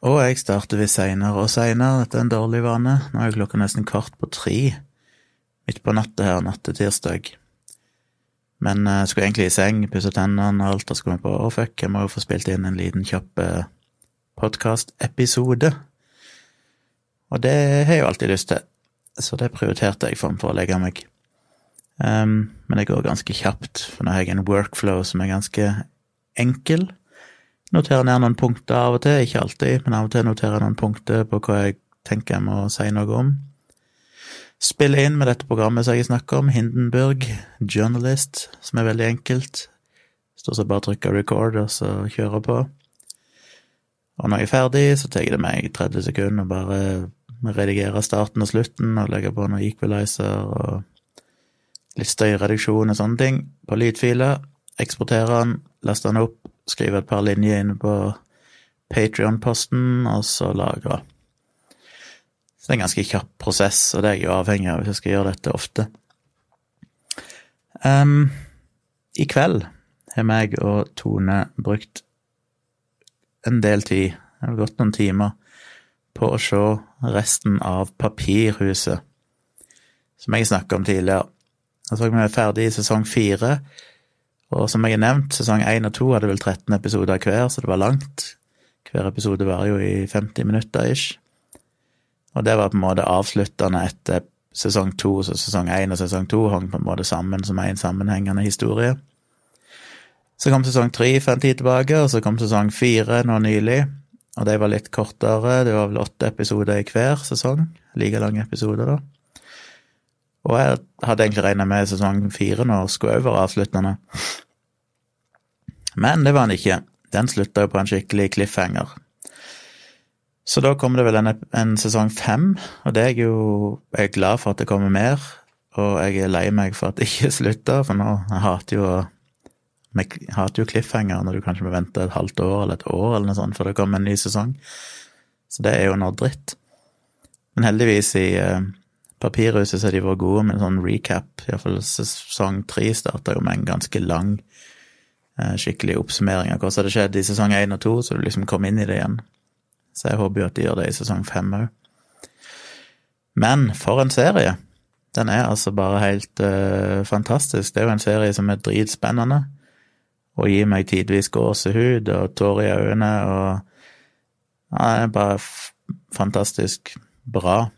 Og jeg starter vi seinere og seinere, dette er en dårlig vane. Nå er klokka nesten kvart på tre midt på natta her natt til tirsdag. Men jeg skulle egentlig i seng, pusse tennene og alt, og skulle på å fuck, jeg må jo få spilt inn en liten kjapp podkastepisode. Og det har jeg jo alltid lyst til, så det prioriterte jeg for å legge meg. Um, men det går ganske kjapt, for nå har jeg en workflow som er ganske enkel. Noterer ned noen punkter av og til, ikke alltid, men av og til noterer jeg noen punkter på hva jeg tenker jeg må si noe om. Spille inn med dette programmet som jeg snakker om, Hindenburg Journalist, som er veldig enkelt. Står så bare trykker record, og så kjører på. Og når jeg er ferdig, så tar det meg 30 sekunder å bare redigere starten og slutten og legge på noe equalizer og litt støyreduksjon og sånne ting på lydfiler. Eksportere den, laste den opp, skrive et par linjer inne på Patrion-posten, og så lagre. Så det er en ganske kjapp prosess, og det er jeg jo avhengig av hvis jeg skal gjøre dette ofte. Um, I kveld har meg og Tone brukt en del tid, det har gått noen timer, på å se resten av Papirhuset, som jeg snakka om tidligere. Altså, vi er ferdig i sesong fire, og som jeg har nevnt, sesong én og to hadde vel 13 episoder hver, så det var langt. Hver episode var jo i 50 minutter ish. Og det var på en måte avsluttende etter sesong to, så sesong én og sesong to hang på en måte sammen som en sammenhengende historie. Så kom sesong tre for en tid tilbake, og så kom sesong fire nå nylig. Og de var litt kortere, det var vel åtte episoder i hver sesong. Like lange episoder, da. Og jeg hadde egentlig regna med sesong fire nå skulle over avsluttende. Men det var den ikke. Den slutta jo på en skikkelig cliffhanger. Så da kommer det vel en, en sesong fem, og det er jeg jo er glad for at det kommer mer. Og jeg er lei meg for at det ikke slutta, for nå jeg hater jo jeg hater jo cliffhanger når du kanskje må vente et halvt år eller et år eller noe sånt før det kommer en ny sesong. Så det er jo noe dritt. Men heldigvis i uh, Papirhuset så har de vært gode med en sånn recap. Iallfall sesong tre starta jo med en ganske lang, uh, skikkelig oppsummering av hva som hadde skjedd i sesong én og to, så du liksom kom inn i det igjen. Så jeg håper jo at de gjør det i sesong fem òg. Men for en serie! Den er altså bare helt uh, fantastisk. Det er jo en serie som er dritspennende og gir meg tidvis gåsehud og tårer i øynene og ja, det er bare fantastisk bra.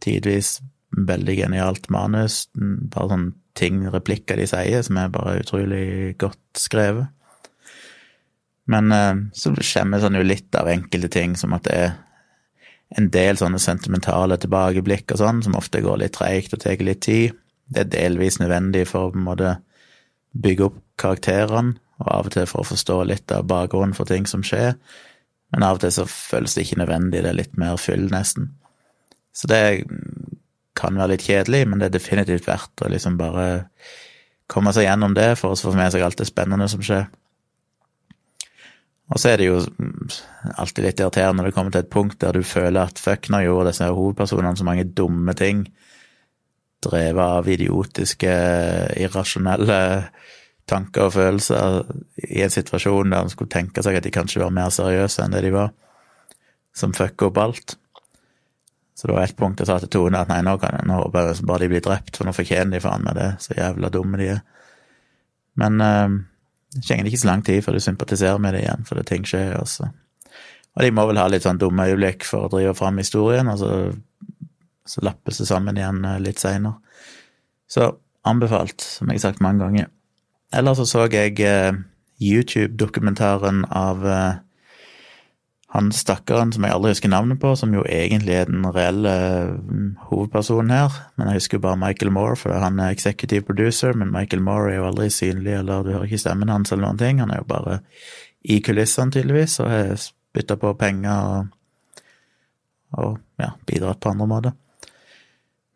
Tidvis veldig genialt manus. Bare sånne ting, replikker de sier, som er bare utrolig godt skrevet. Men eh, så skjemmes han jo litt av enkelte ting, som at det er en del sånne sentimentale tilbakeblikk og sånn, som ofte går litt treigt og tar litt tid. Det er delvis nødvendig for å på en måte bygge opp karakterene og av og til for å forstå litt av bakgrunnen for ting som skjer. Men av og til så føles det ikke nødvendig, det er litt mer fyll, nesten. Så det kan være litt kjedelig, men det er definitivt verdt å liksom bare komme seg gjennom det for å få med seg alt det spennende som skjer. Og så er det jo alltid litt irriterende når det kommer til et punkt der du føler at fuck, nå gjorde disse hovedpersonene så mange dumme ting, drevet av idiotiske, irrasjonelle tanker og følelser i en situasjon der en skulle tenke seg at de kanskje var mer seriøse enn det de var, som fucker opp alt. Så det var ett punkt jeg sa til Tone at nei, nå, kan jeg, nå håper jeg bare de blir drept, for nå fortjener de faen meg det, så jævla dumme de er. Men uh, det kjenner ikke så lang tid før du sympatiserer med det igjen, for det ting skjer, altså. Og de må vel ha litt sånn dumme øyeblikk for å drive fram historien, og så, så lappes det sammen igjen eh, litt seinere. Så anbefalt, som jeg har sagt mange ganger. Eller så så jeg eh, YouTube-dokumentaren av eh, han stakkaren som jeg aldri husker navnet på, som jo egentlig er den reelle mm, hovedpersonen her. Men jeg husker bare Michael Moore, for han er executive producer. Men Michael Moore er jo aldri synlig, eller du hører ikke stemmen hans eller noen ting. Han er jo bare i kulissene, tydeligvis, og har spytta på penger og, og ja, bidratt på andre måter.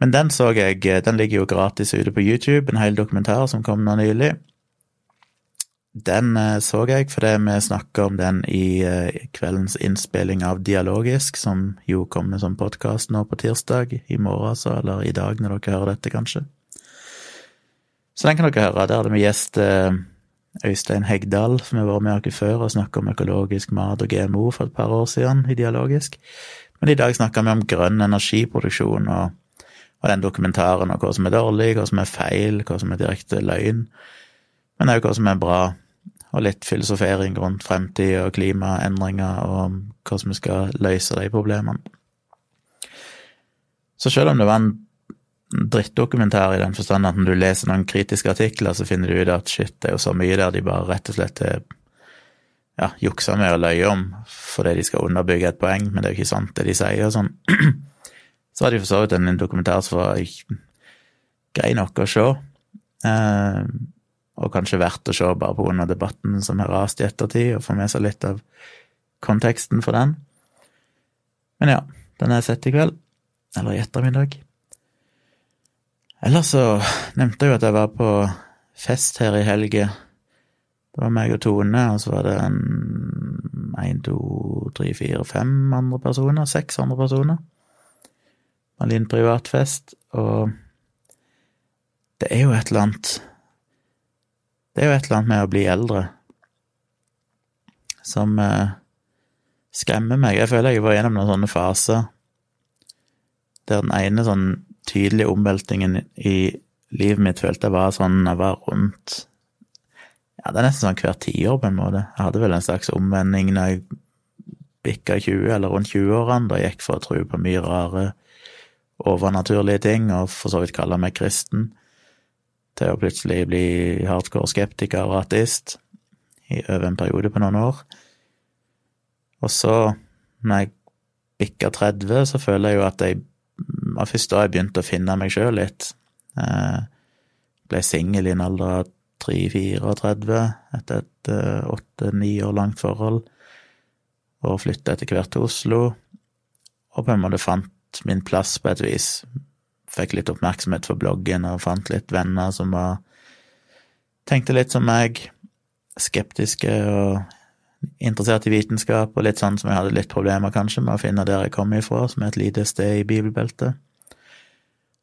Men den så jeg, den ligger jo gratis ute på YouTube, en hel dokumentar som kom nå nylig. Den eh, så jeg fordi vi snakka om den i eh, kveldens innspilling av Dialogisk, som jo kommer som podkast nå på tirsdag, i morgen altså, eller i dag når dere hører dette, kanskje. Så den kan dere høre. Der hadde vi gjest eh, Øystein Hegdal, som har vært med dere før og snakka om økologisk mat og GMO for et par år siden i Dialogisk. Men i dag snakker vi om grønn energiproduksjon og, og, den dokumentaren, og hva som er dårlig, hva som er feil, hva som er direkte løgn, men òg hva som er bra, og litt filosofering rundt fremtid og klimaendringer og hvordan vi skal løse de problemene. Så selv om det var en drittdokumentar i den forstand at når du leser noen kritiske artikler, så finner du ut at shit, det er jo så mye der de bare rett og slett ja, juksa med og løye om fordi de skal underbygge et poeng, men det er jo ikke sant, det de sier og sånn. Så hadde jeg for så vidt en dokumentar som var grei nok å se, eh, og kanskje verdt å se bare grunn debatten som har rast i ettertid, og få med seg litt av konteksten for den. Men ja, den jeg sett i kveld, eller i ettermiddag. Ellers så nevnte jeg jo at jeg var på fest her i helga. Det var meg og Tone, og så var det en én, to, tre, fire, fem andre personer. Seks andre personer. En liten privatfest, og det er jo et eller annet Det er jo et eller annet med å bli eldre som eh, skremmer meg. Jeg føler jeg var gjennom noen sånne faser der den ene sånn tydelige omveltingen i livet mitt følte jeg var sånn jeg var rundt Ja, det er nesten sånn hvert tiår, på en måte. Jeg hadde vel en slags omvending når jeg bikka 20, eller rundt 20-årene, da jeg gikk for å tro på mye rare overnaturlige ting, og for så vidt kalle meg kristen, til å plutselig bli hardcore skeptiker og ateist i over en periode på noen år. Og så, når jeg bikka 30, så føler jeg jo at jeg var først da jeg begynte å finne meg sjøl litt. Jeg eh, ble singel i en alder av 3-34 etter et eh, åtte-ni år langt forhold, og flytta etter hvert til Oslo, og på en måte fant min plass på et vis. Fikk litt oppmerksomhet for bloggen og fant litt venner som var Tenkte litt som meg, skeptiske og interessert i vitenskap, og litt sånn som jeg hadde litt problemer kanskje med å finne der jeg kom ifra, som er et lite sted i bibelbeltet.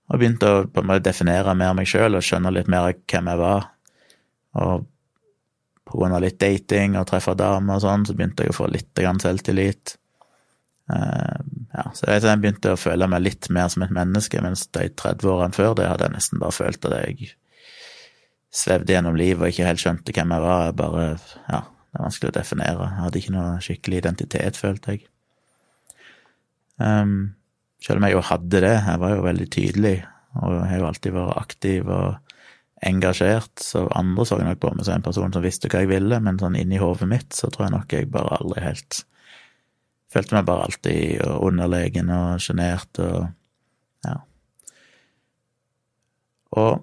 Og begynte å på en måte definere mer meg sjøl og skjønne litt mer hvem jeg var. Og på grunn av litt dating og treffe damer og sånn, så begynte jeg å få litt selvtillit. Uh, ja, så jeg begynte å føle meg litt mer som et menneske, mens de 30 årene før det hadde jeg nesten bare følt at jeg svevde gjennom livet og ikke helt skjønte hvem jeg var. Jeg bare, ja, det er vanskelig å definere. Jeg hadde ikke noe skikkelig identitet, følte jeg. Um, selv om jeg jo hadde det, jeg var jo veldig tydelig, og jeg har jo alltid vært aktiv og engasjert, så andre så nok på meg som en person som visste hva jeg ville, men sånn inni hodet mitt så tror jeg nok jeg bare aldri helt Følte meg bare alltid underlegen og sjenert og ja. Og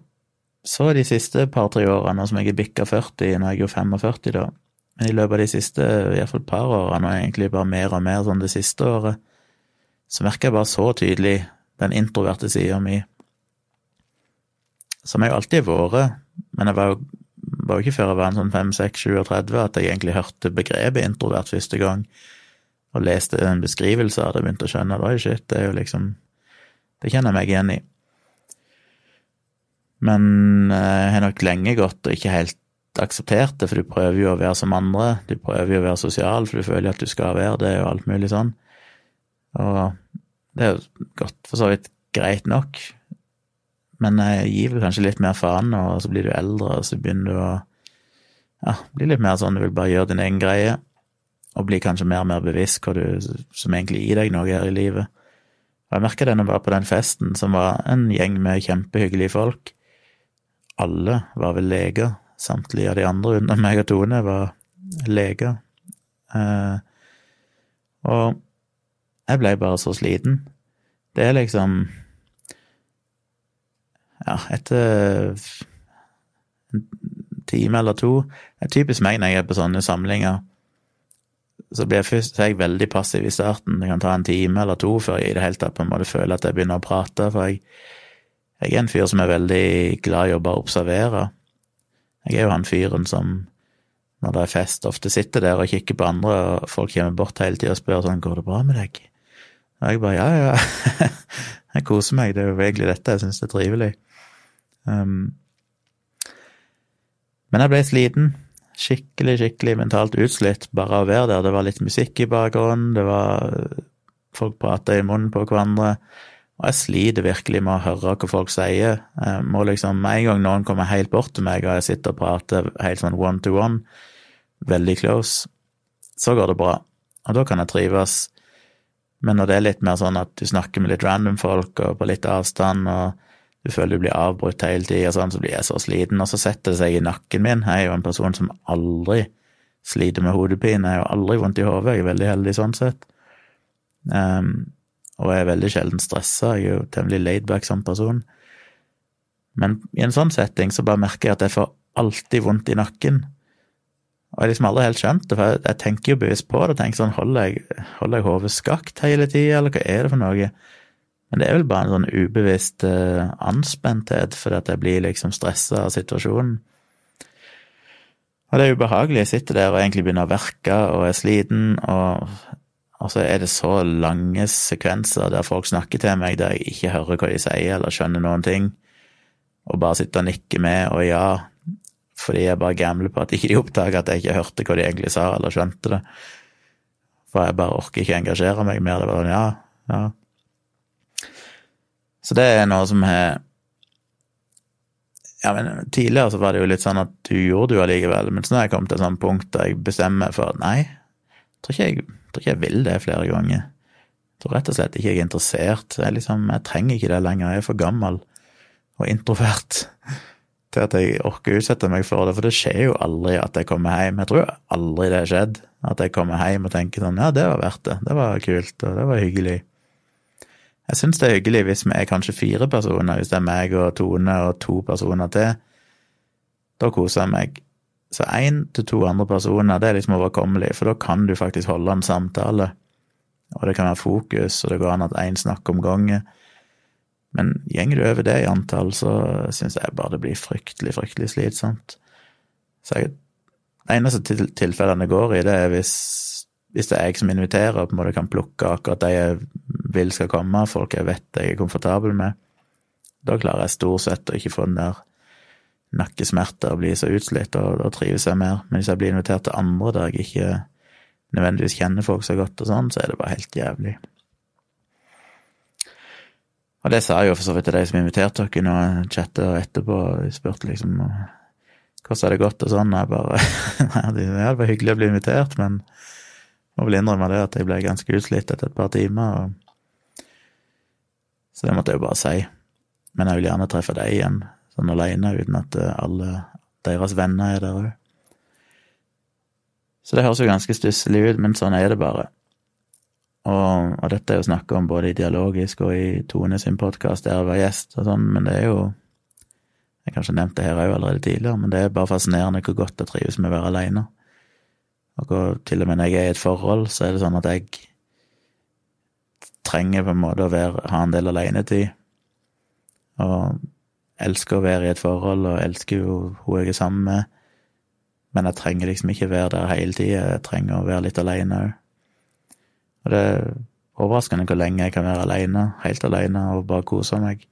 så de siste par-tre årene, som jeg er bikka 40, når jeg er jo 45 da, men i løpet av de siste i hvert fall par årene, og egentlig bare mer og mer sånn det siste året, så merker jeg bare så tydelig den introverte sida mi, som jeg jo alltid har vært, men jeg var jo, var ikke før jeg var en sånn 5-6-37 at jeg egentlig hørte begrepet introvert første gang, og leste en beskrivelse av det begynte å skjønne at oi, shit, det er jo liksom Det kjenner jeg meg igjen i. Men eh, jeg har nok lenge gått og ikke helt akseptert det, for du prøver jo å være som andre. Du prøver jo å være sosial, for du føler at du skal være det, og alt mulig sånn. Og det er jo godt for så vidt greit nok, men jeg gir vel kanskje litt mer faen og så blir du eldre, og så begynner du å ja, bli litt mer sånn du vil bare gjøre din egen greie, og bli kanskje mer og mer bevisst hva du som egentlig gir deg noe her i livet. Og jeg merka det når jeg var på den festen, som var en gjeng med kjempehyggelige folk. Alle var vel leger, Samtlige av de andre under meg og Tone var leger. Eh, og jeg ble bare så sliten. Det er liksom Ja, etter en time eller to Det er typisk meg når jeg er på sånne samlinger. Så blir jeg først så er jeg veldig passiv i starten. Det kan ta en time eller to før jeg i det hele tatt på en måte føler at jeg begynner å prate. For jeg, jeg er en fyr som er veldig glad i å bare observere. Jeg er jo han fyren som, når det er fest, ofte sitter der og kikker på andre, og folk kommer bort hele tida og spør sånn 'Går det bra med deg?' Og jeg bare 'Ja, ja, jeg koser meg, det er jo egentlig dette, jeg syns er trivelig'. Um, men jeg ble sliten, skikkelig, skikkelig mentalt utslitt bare av å være der. Det var litt musikk i bakgrunnen, det var Folk prata i munnen på hverandre. Og jeg sliter virkelig med å høre hva folk sier. Jeg må liksom, Med en gang noen kommer helt bort til meg, og jeg sitter og prater helt sånn one to one, veldig close, så går det bra. Og da kan jeg trives. Men når det er litt mer sånn at du snakker med litt random folk og på litt avstand, og du føler du blir avbrutt hele tida, sånn, så blir jeg så sliten, og så setter det seg i nakken min. Jeg er jo en person som aldri sliter med hodepine, jeg har aldri vondt i hodet, jeg er veldig heldig sånn sett. Um, og jeg er veldig sjelden stressa, jeg er jo temmelig laidback som person. Men i en sånn setting så bare merker jeg at jeg får alltid vondt i nakken. Og jeg liksom aldri helt skjønt det, for jeg, tenker jo bevisst på det. tenker sånn, Holder jeg, holder jeg hodet skakt hele tida, eller hva er det for noe? Men det er vel bare en sånn ubevisst uh, anspenthet, fordi at jeg blir liksom stressa av situasjonen. Og det er ubehagelig. Jeg sitter der og egentlig begynner å verke og er sliten, og, og så er det så lange sekvenser der folk snakker til meg der jeg ikke hører hva de sier eller skjønner noen ting, og bare sitter og nikker med og ja, fordi jeg bare gambler på at ikke de oppdager at jeg ikke hørte hva de egentlig sa, eller skjønte det. For jeg bare orker ikke engasjere meg mer. Det bare sånn, ja, ja, så det er noe som har Ja, men tidligere så var det jo litt sånn at du gjorde det jo allikevel, men så når jeg kom til et sånt punkt der jeg bestemmer for at nei, tror ikke jeg, tror ikke jeg vil det flere ganger. Jeg tror rett og slett ikke jeg er interessert. Jeg, liksom, jeg trenger ikke det lenger. Jeg er for gammel og introvert til at jeg orker utsette meg for det, for det skjer jo aldri at jeg kommer hjem. Jeg tror aldri det har skjedd, at jeg kommer hjem og tenker sånn ja, det var verdt det, det var kult, og det var hyggelig. Jeg syns det er hyggelig hvis vi er kanskje fire personer, hvis det er meg og Tone og to personer til. Da koser jeg meg. Så én til to andre personer, det er liksom overkommelig, for da kan du faktisk holde en samtale. Og det kan være fokus, og det går an at én snakker om gangen. Men gjenger du over det i antall, så syns jeg bare det blir fryktelig, fryktelig slitsomt. Så jeg, det eneste tilfellene det går i, det er hvis hvis det er jeg som inviterer, og på en måte kan plukke akkurat de jeg vil skal komme, folk jeg vet jeg er komfortabel med, da klarer jeg stort sett å ikke få den der nakkesmerter og bli så utslitt, og da trives jeg mer. Men hvis jeg blir invitert til andre der jeg ikke nødvendigvis kjenner folk så godt og sånn, så er det bare helt jævlig. Og det sa jeg jo for så vidt til de som inviterte dere, når jeg chatta etterpå og spurte liksom hvordan har det gått og sånn, og jeg bare Ja, det var hyggelig å bli invitert, men må vel innrømme det at jeg ble ganske utslitt etter et par timer, og... så det måtte jeg jo bare si. Men jeg vil gjerne treffe deg igjen, sånn aleine, uten at eh, alle deres venner er der òg. Så det høres jo ganske stusslig ut, men sånn er det bare. Og, og dette er jo snakka om både i Dialogisk og i Tone sin podkast der jeg var gjest og sånn, men det er jo Jeg kanskje nevnte det her òg allerede tidligere, men det er bare fascinerende hvor godt jeg trives med å være aleine. Og til og med når jeg er i et forhold, så er det sånn at jeg trenger på en måte å være, ha en del alenetid. Og elsker å være i et forhold, og elsker jo hun jeg er sammen med. Men jeg trenger liksom ikke være der hele tida, jeg trenger å være litt aleine òg. Og det er overraskende hvor lenge jeg kan være aleine, helt aleine, og bare kose meg,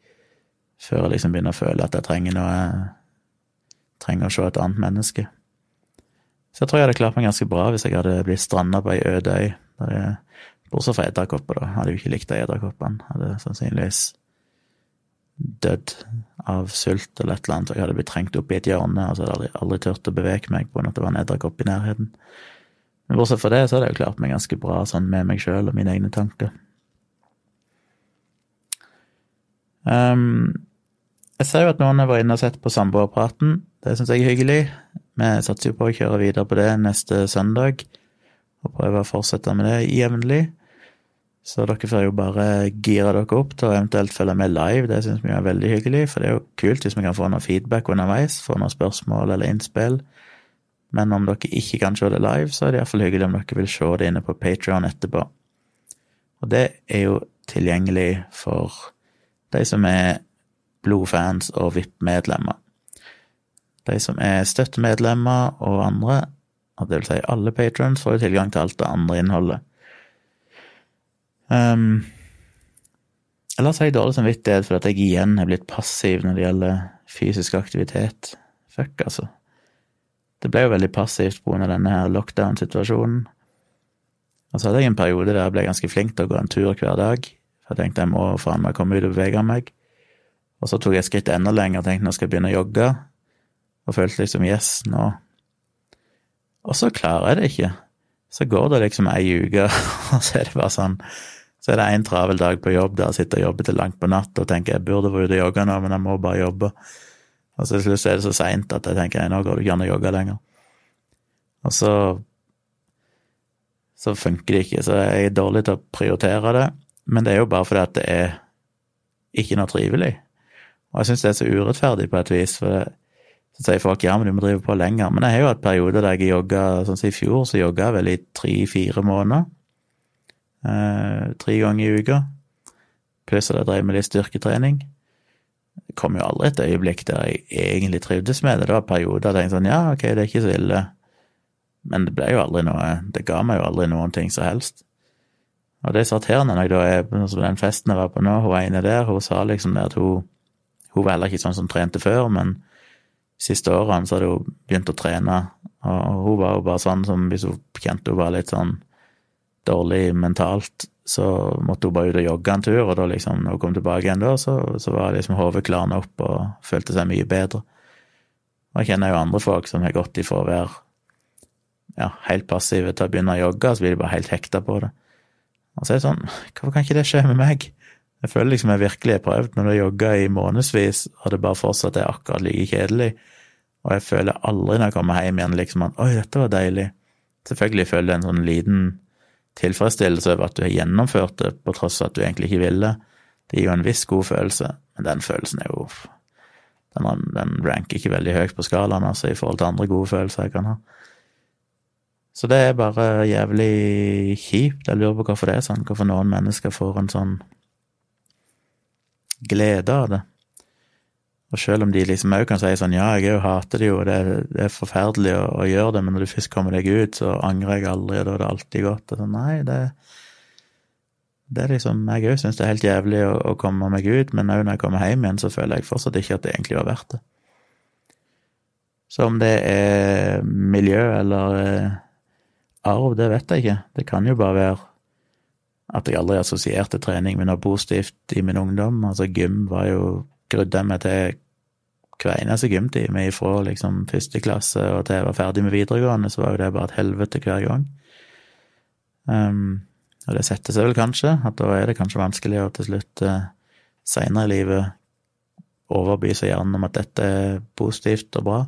før jeg liksom begynner å føle at jeg trenger noe jeg Trenger å se et annet menneske. Så jeg tror jeg hadde klart meg ganske bra hvis jeg hadde blitt stranda på ei øde øy. Bortsett fra edderkopper, da. Hadde jo ikke likt de edderkoppene. Hadde sannsynligvis dødd av sult eller et eller annet, jeg hadde blitt trengt opp i et hjørne, og så hadde jeg aldri, turt å bevege meg på at det var en edderkopp i nærheten. Men bortsett fra det, så hadde jeg jo klart meg ganske bra sånn med meg sjøl og mine egne tanker. Um, jeg ser jo at noen har vært inne og sett på Samboerpraten. Det syns jeg er hyggelig. Vi satser jo på å kjøre videre på det neste søndag, og prøve å fortsette med det jevnlig. Så dere får jo bare gire dere opp til å eventuelt følge med live, det syns vi er veldig hyggelig, for det er jo kult hvis vi kan få noe feedback underveis, få noen spørsmål eller innspill. Men om dere ikke kan se det live, så er det iallfall hyggelig om dere vil se det inne på Patrion etterpå. Og det er jo tilgjengelig for de som er blodfans og VIP-medlemmer. De som er støttemedlemmer og andre, og det vil si alle patrons, får jo tilgang til alt det andre innholdet. Um, ellers har jeg dårlig samvittighet for at jeg igjen er blitt passiv når det gjelder fysisk aktivitet. Fuck, altså. det ble jo veldig passivt pga. denne her lockdown-situasjonen. Og så hadde jeg en periode der jeg ble ganske flink til å gå en tur hver dag. Jeg tenkte jeg må faen meg komme ut og bevege meg. Og så tok jeg skritt enda lenger og tenkte nå skal jeg begynne å jogge. Og følte liksom yes, nå Og så klarer jeg det ikke. Så går det liksom ei uke, og så er det bare sånn Så er det en travel dag på jobb der jeg sitter og jobber til langt på natt og tenker jeg burde vært ute og jogge nå, men jeg må bare jobbe. Og så til slutt er det så seint at jeg tenker nå går det ikke an å jogge lenger. Og så så funker det ikke. Så jeg er dårlig til å prioritere det. Men det er jo bare fordi at det er ikke noe trivelig. Og jeg syns det er så urettferdig på et vis. for det, så sier folk ja, men du må drive på lenger. Men jeg har jo hatt perioder der jeg jogga Sånn som i fjor, så jogga jeg vel i tre-fire måneder. Eh, tre ganger i uka. Pluss at jeg drev med litt styrketrening. Det kom jo aldri et øyeblikk der jeg egentlig trivdes med det. Det var perioder jeg tenkte sånn ja, ok, det er ikke så ille. Men det ble jo aldri noe Det ga meg jo aldri noen ting som helst. Og det er så irriterende når jeg da er på den festen jeg var på nå, hun ene der, hun sa liksom det at hun Hun var heller ikke sånn som trente før, men siste årene så hadde hun begynt å trene, og hun var jo bare sånn som hvis hun kjente hun var litt sånn dårlig mentalt, så måtte hun bare ut og jogge en tur, og da liksom, når hun kom tilbake igjen da, så, så var liksom hodet klarna opp og følte seg mye bedre. Og jeg kjenner jo andre folk som har gått ifra å være ja, helt passive til å begynne å jogge, så blir de bare helt hekta på det. Og så er det sånn, hvorfor kan ikke det skje med meg? Jeg føler liksom jeg virkelig har prøvd når jeg jogger i månedsvis, og det bare fortsatt er akkurat like kjedelig. Og jeg føler aldri når jeg kommer hjem igjen liksom at oi, dette var deilig. Selvfølgelig føler jeg en sånn liten tilfredsstillelse over at du har gjennomført det, på tross av at du egentlig ikke ville. Det gir jo en viss god følelse, men den følelsen er jo Den, den ranker ikke veldig høyt på skalaen, altså, i forhold til andre gode følelser jeg kan ha. Så det er bare jævlig kjipt. Jeg lurer på hvorfor det er sånn, hvorfor noen mennesker får en sånn glede av det. Og selv om de liksom òg kan si sånn ja, jeg òg hater det jo, det er, det er forferdelig å, å, gjøre det, men når du først kommer deg ut, så angrer jeg aldri, og da er det alltid godt. Og så, nei, det, det er liksom Jeg òg syns det er helt jævlig å, å, komme meg ut, men òg når jeg kommer hjem igjen, så føler jeg fortsatt ikke at det egentlig var verdt det. Så om det er miljø eller eh, arv, det vet jeg ikke. Det kan jo bare være at jeg aldri assosierte trening med noe positivt i min ungdom. Altså, gym var jo Grudde meg til hver eneste gymtime ifra liksom første klasse og til jeg var ferdig med videregående, så var jo det bare et helvete hver gang. Um, og det setter seg vel kanskje, at da er det kanskje vanskelig å til slutt uh, seinere i livet overbevise hjernen om at dette er positivt og bra.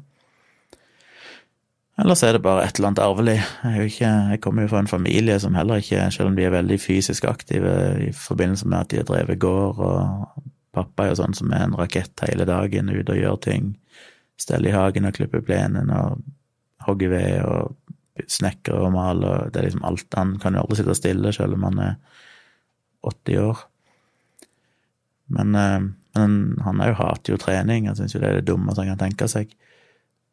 Eller så er det bare et eller annet arvelig. Jeg, ikke, jeg, kommer jo fra en familie som heller ikke, selv om de er veldig fysisk aktive i forbindelse med at de har drevet gård, og pappa er jo sånn som er en rakett hele dagen, ute og gjør ting. Steller i hagen og klipper plenen og hogger ved og snekrer og maler. Det er liksom alt. Han kan jo aldri sitte stille, selv om han er 80 år. Men, eh, men han jo hater jo trening, han syns jo det er det dummeste han kan tenke seg.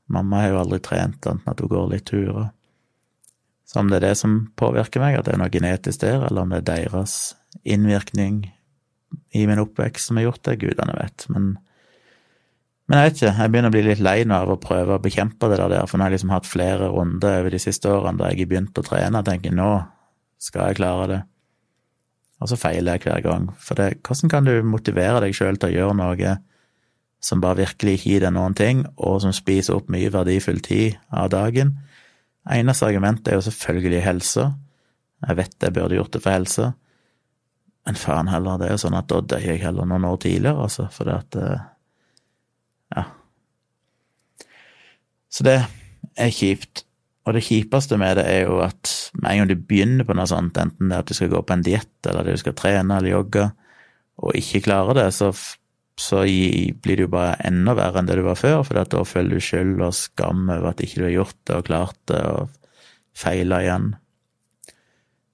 Mamma har jo aldri trent annet enn at hun går litt turer. Så om det er det som påvirker meg, at det er noe genetisk der, eller om det er deres innvirkning i min oppvekst som har gjort det, gudene vet. Men, men jeg vet ikke, jeg begynner å bli litt lei nå av å prøve å bekjempe det der, for nå har jeg liksom hatt flere runder over de siste årene der jeg har begynt å trene og tenker nå skal jeg klare det. Og så feiler jeg hver gang. For det, hvordan kan du motivere deg sjøl til å gjøre noe som bare virkelig ikke gir deg noen ting, og som spiser opp mye verdifull tid av dagen. Eneste argument er jo selvfølgelig helse. Jeg vet jeg burde gjort det for helse, men faen heller, det er jo sånn at da døde jeg heller noen år tidligere, altså, fordi at eh, Ja. Så det er kjipt. Og det kjipeste med det er jo at med en gang du begynner på noe sånt, enten det er at du skal gå på en diett, eller at du skal trene eller jogge, og ikke klarer det, så så blir det jo bare enda verre enn det du var før, for da føler du skyld og skam over at ikke du har gjort det og klart det, og feila igjen.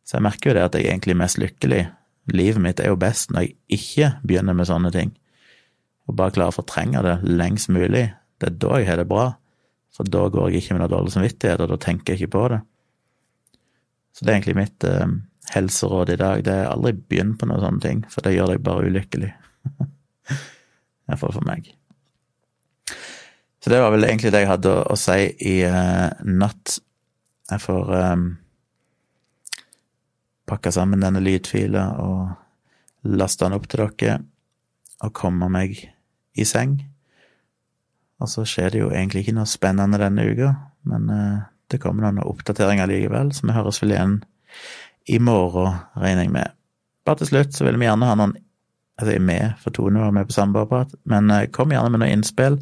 Så jeg merker jo det at jeg er egentlig mest lykkelig. Livet mitt er jo best når jeg ikke begynner med sånne ting, og bare klarer å fortrenge det lengst mulig. Det er da jeg har det bra, for da går jeg ikke med noe dårlig samvittighet, og da tenker jeg ikke på det. Så det er egentlig mitt eh, helseråd i dag. Det er aldri begynn på noen sånne ting, for det gjør deg bare ulykkelig. Iallfall for meg. Så det var vel egentlig det jeg hadde å, å si i uh, natt. Jeg får um, pakke sammen denne lydfila og laste den opp til dere, og komme meg i seng. Og så skjer det jo egentlig ikke noe spennende denne uka, men uh, det kommer noen oppdateringer likevel, så vi høres vel igjen i morgen, regner jeg med. Bare til slutt så vil vi gjerne ha noen Altså, jeg er med, for Tone var med på samboerprat, men uh, kom gjerne med noen innspill.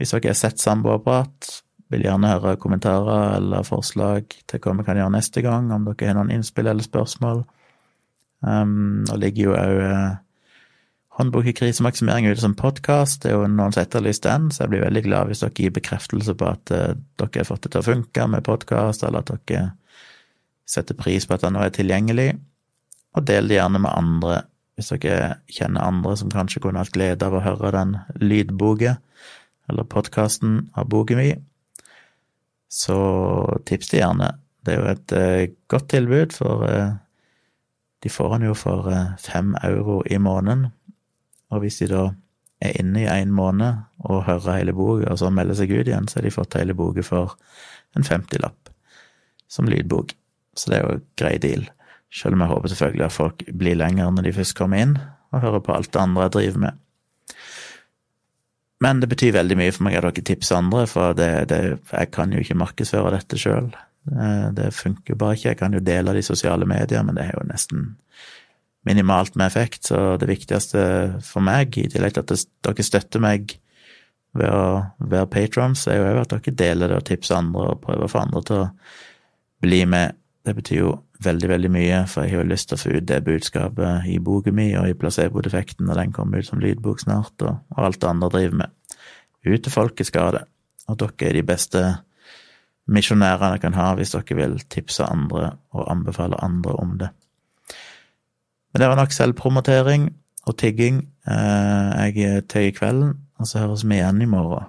Hvis dere har sett samboerprat, vil gjerne høre kommentarer eller forslag til hva vi kan gjøre neste gang, om dere har noen innspill eller spørsmål. Um, og ligger jo òg uh, Håndbok i krisemaksimering ute som podkast. Det er jo noen som etterlyser den, så jeg blir veldig glad hvis dere gir bekreftelse på at uh, dere har fått det til å funke med podkast, eller at dere setter pris på at den nå er tilgjengelig. Og del det gjerne med andre, hvis dere kjenner andre som kanskje kunne hatt glede av å høre den lydboka, eller podkasten av boka mi. Så tips det gjerne. Det er jo et uh, godt tilbud, for uh, de får den jo for fem euro i måneden. Og hvis de da er inne i én måned og hører hele boka, og så melder seg ut igjen, så har de fått hele boka for en 50-lapp som lydbok. Så det er jo en grei deal. Selv om jeg håper selvfølgelig at folk blir lenger når de først kommer inn og hører på alt det andre jeg driver med. Men det betyr veldig mye for meg at dere tipser andre, for det, det, jeg kan jo ikke markedsføre dette sjøl. Det, det funker jo bare ikke. Jeg kan jo dele det i sosiale medier, men det er jo nesten minimalt med effekt. Så det viktigste for meg, i tillegg til at dere støtter meg ved å være patrons, er jo at dere deler det og tipser andre og prøver å få andre til å bli med. Det betyr jo veldig, veldig mye, for jeg har jo lyst til å få ut det budskapet i boka mi og i placebo-defekten når den kommer ut som lydbok snart, og, og alt det andre driver med. Ut til folket skal det, og dere er de beste misjonærene jeg kan ha hvis dere vil tipse andre og anbefale andre om det. Men det var nok selvpromotering og tigging. Eh, jeg tøyer kvelden, og så høres vi igjen i morgen.